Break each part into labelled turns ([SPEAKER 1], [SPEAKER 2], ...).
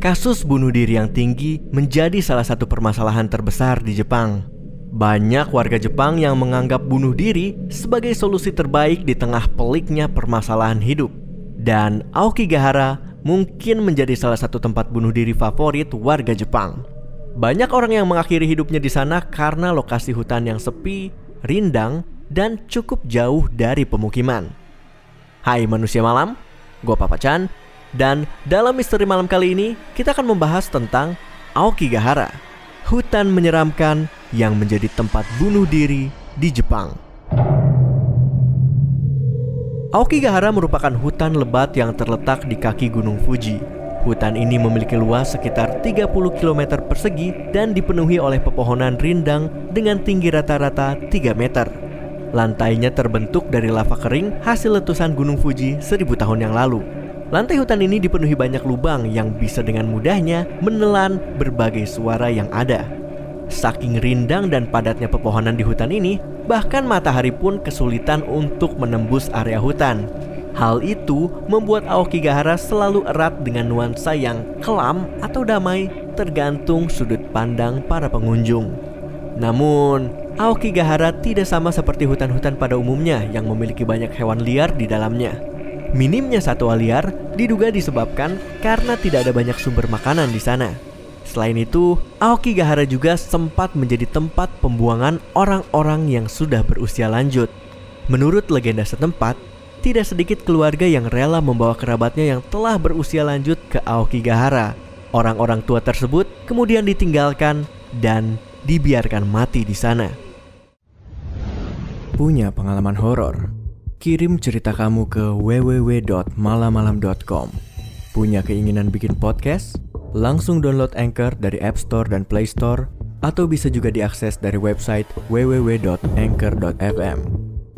[SPEAKER 1] kasus bunuh diri yang tinggi menjadi salah satu permasalahan terbesar di Jepang. Banyak warga Jepang yang menganggap bunuh diri sebagai solusi terbaik di tengah peliknya permasalahan hidup. Dan Aokigahara mungkin menjadi salah satu tempat bunuh diri favorit warga Jepang. Banyak orang yang mengakhiri hidupnya di sana karena lokasi hutan yang sepi, rindang, dan cukup jauh dari pemukiman. Hai manusia malam, gue Papa Chan, dan dalam misteri malam kali ini kita akan membahas tentang Aokigahara, hutan menyeramkan yang menjadi tempat bunuh diri di Jepang. Aokigahara merupakan hutan lebat yang terletak di kaki Gunung Fuji. Hutan ini memiliki luas sekitar 30 km persegi dan dipenuhi oleh pepohonan rindang dengan tinggi rata-rata 3 meter. Lantainya terbentuk dari lava kering hasil letusan Gunung Fuji seribu tahun yang lalu. Lantai hutan ini dipenuhi banyak lubang yang bisa dengan mudahnya menelan berbagai suara yang ada. Saking rindang dan padatnya pepohonan di hutan ini, bahkan matahari pun kesulitan untuk menembus area hutan. Hal itu membuat Aokigahara selalu erat dengan nuansa yang kelam atau damai tergantung sudut pandang para pengunjung. Namun, Aokigahara tidak sama seperti hutan-hutan pada umumnya yang memiliki banyak hewan liar di dalamnya. Minimnya satwa liar diduga disebabkan karena tidak ada banyak sumber makanan di sana. Selain itu, Aokigahara juga sempat menjadi tempat pembuangan orang-orang yang sudah berusia lanjut. Menurut legenda setempat, tidak sedikit keluarga yang rela membawa kerabatnya yang telah berusia lanjut ke Aokigahara. Orang-orang tua tersebut kemudian ditinggalkan dan dibiarkan mati di sana. Punya pengalaman horor? Kirim cerita kamu ke www.malamalam.com. Punya keinginan bikin podcast? Langsung download Anchor dari App Store dan Play Store atau bisa juga diakses dari website www.anchor.fm.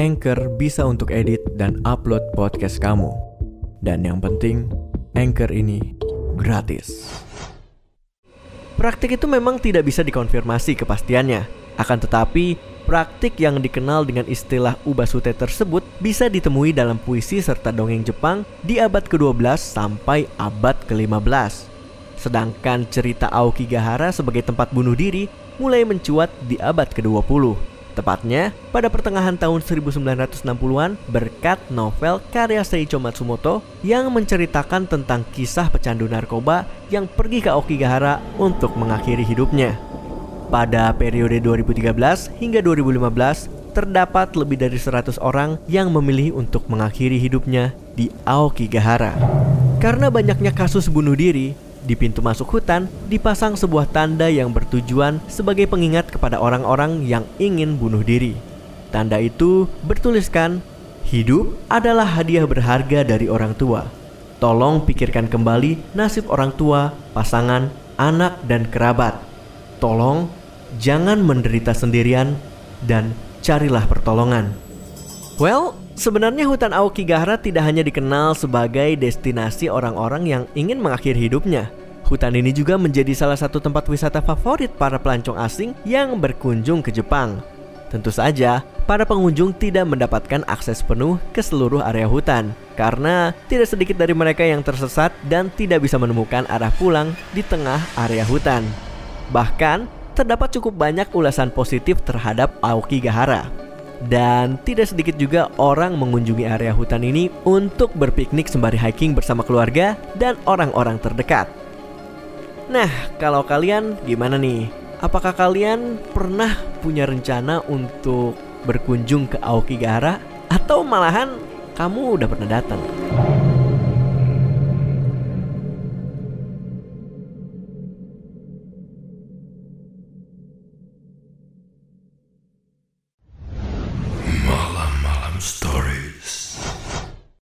[SPEAKER 1] Anchor bisa untuk edit dan upload podcast kamu. Dan yang penting, Anchor ini gratis. Praktik itu memang tidak bisa dikonfirmasi kepastiannya. Akan tetapi, praktik yang dikenal dengan istilah ubasute tersebut bisa ditemui dalam puisi serta dongeng Jepang di abad ke-12 sampai abad ke-15. Sedangkan cerita Aokigahara sebagai tempat bunuh diri mulai mencuat di abad ke-20. Tepatnya pada pertengahan tahun 1960-an berkat novel karya Seiichi Matsumoto yang menceritakan tentang kisah pecandu narkoba yang pergi ke Aokigahara untuk mengakhiri hidupnya. Pada periode 2013 hingga 2015, terdapat lebih dari 100 orang yang memilih untuk mengakhiri hidupnya di Aokigahara. Karena banyaknya kasus bunuh diri, di pintu masuk hutan dipasang sebuah tanda yang bertujuan sebagai pengingat kepada orang-orang yang ingin bunuh diri. Tanda itu bertuliskan, "Hidup adalah hadiah berharga dari orang tua. Tolong pikirkan kembali nasib orang tua, pasangan, anak, dan kerabat. Tolong jangan menderita sendirian dan carilah pertolongan." Well, Sebenarnya hutan Aokigahara tidak hanya dikenal sebagai destinasi orang-orang yang ingin mengakhiri hidupnya. Hutan ini juga menjadi salah satu tempat wisata favorit para pelancong asing yang berkunjung ke Jepang. Tentu saja, para pengunjung tidak mendapatkan akses penuh ke seluruh area hutan karena tidak sedikit dari mereka yang tersesat dan tidak bisa menemukan arah pulang di tengah area hutan. Bahkan, terdapat cukup banyak ulasan positif terhadap Aokigahara. Dan tidak sedikit juga orang mengunjungi area hutan ini untuk berpiknik sembari hiking bersama keluarga dan orang-orang terdekat. Nah, kalau kalian gimana nih? Apakah kalian pernah punya rencana untuk berkunjung ke Aokigahara atau malahan kamu udah pernah datang?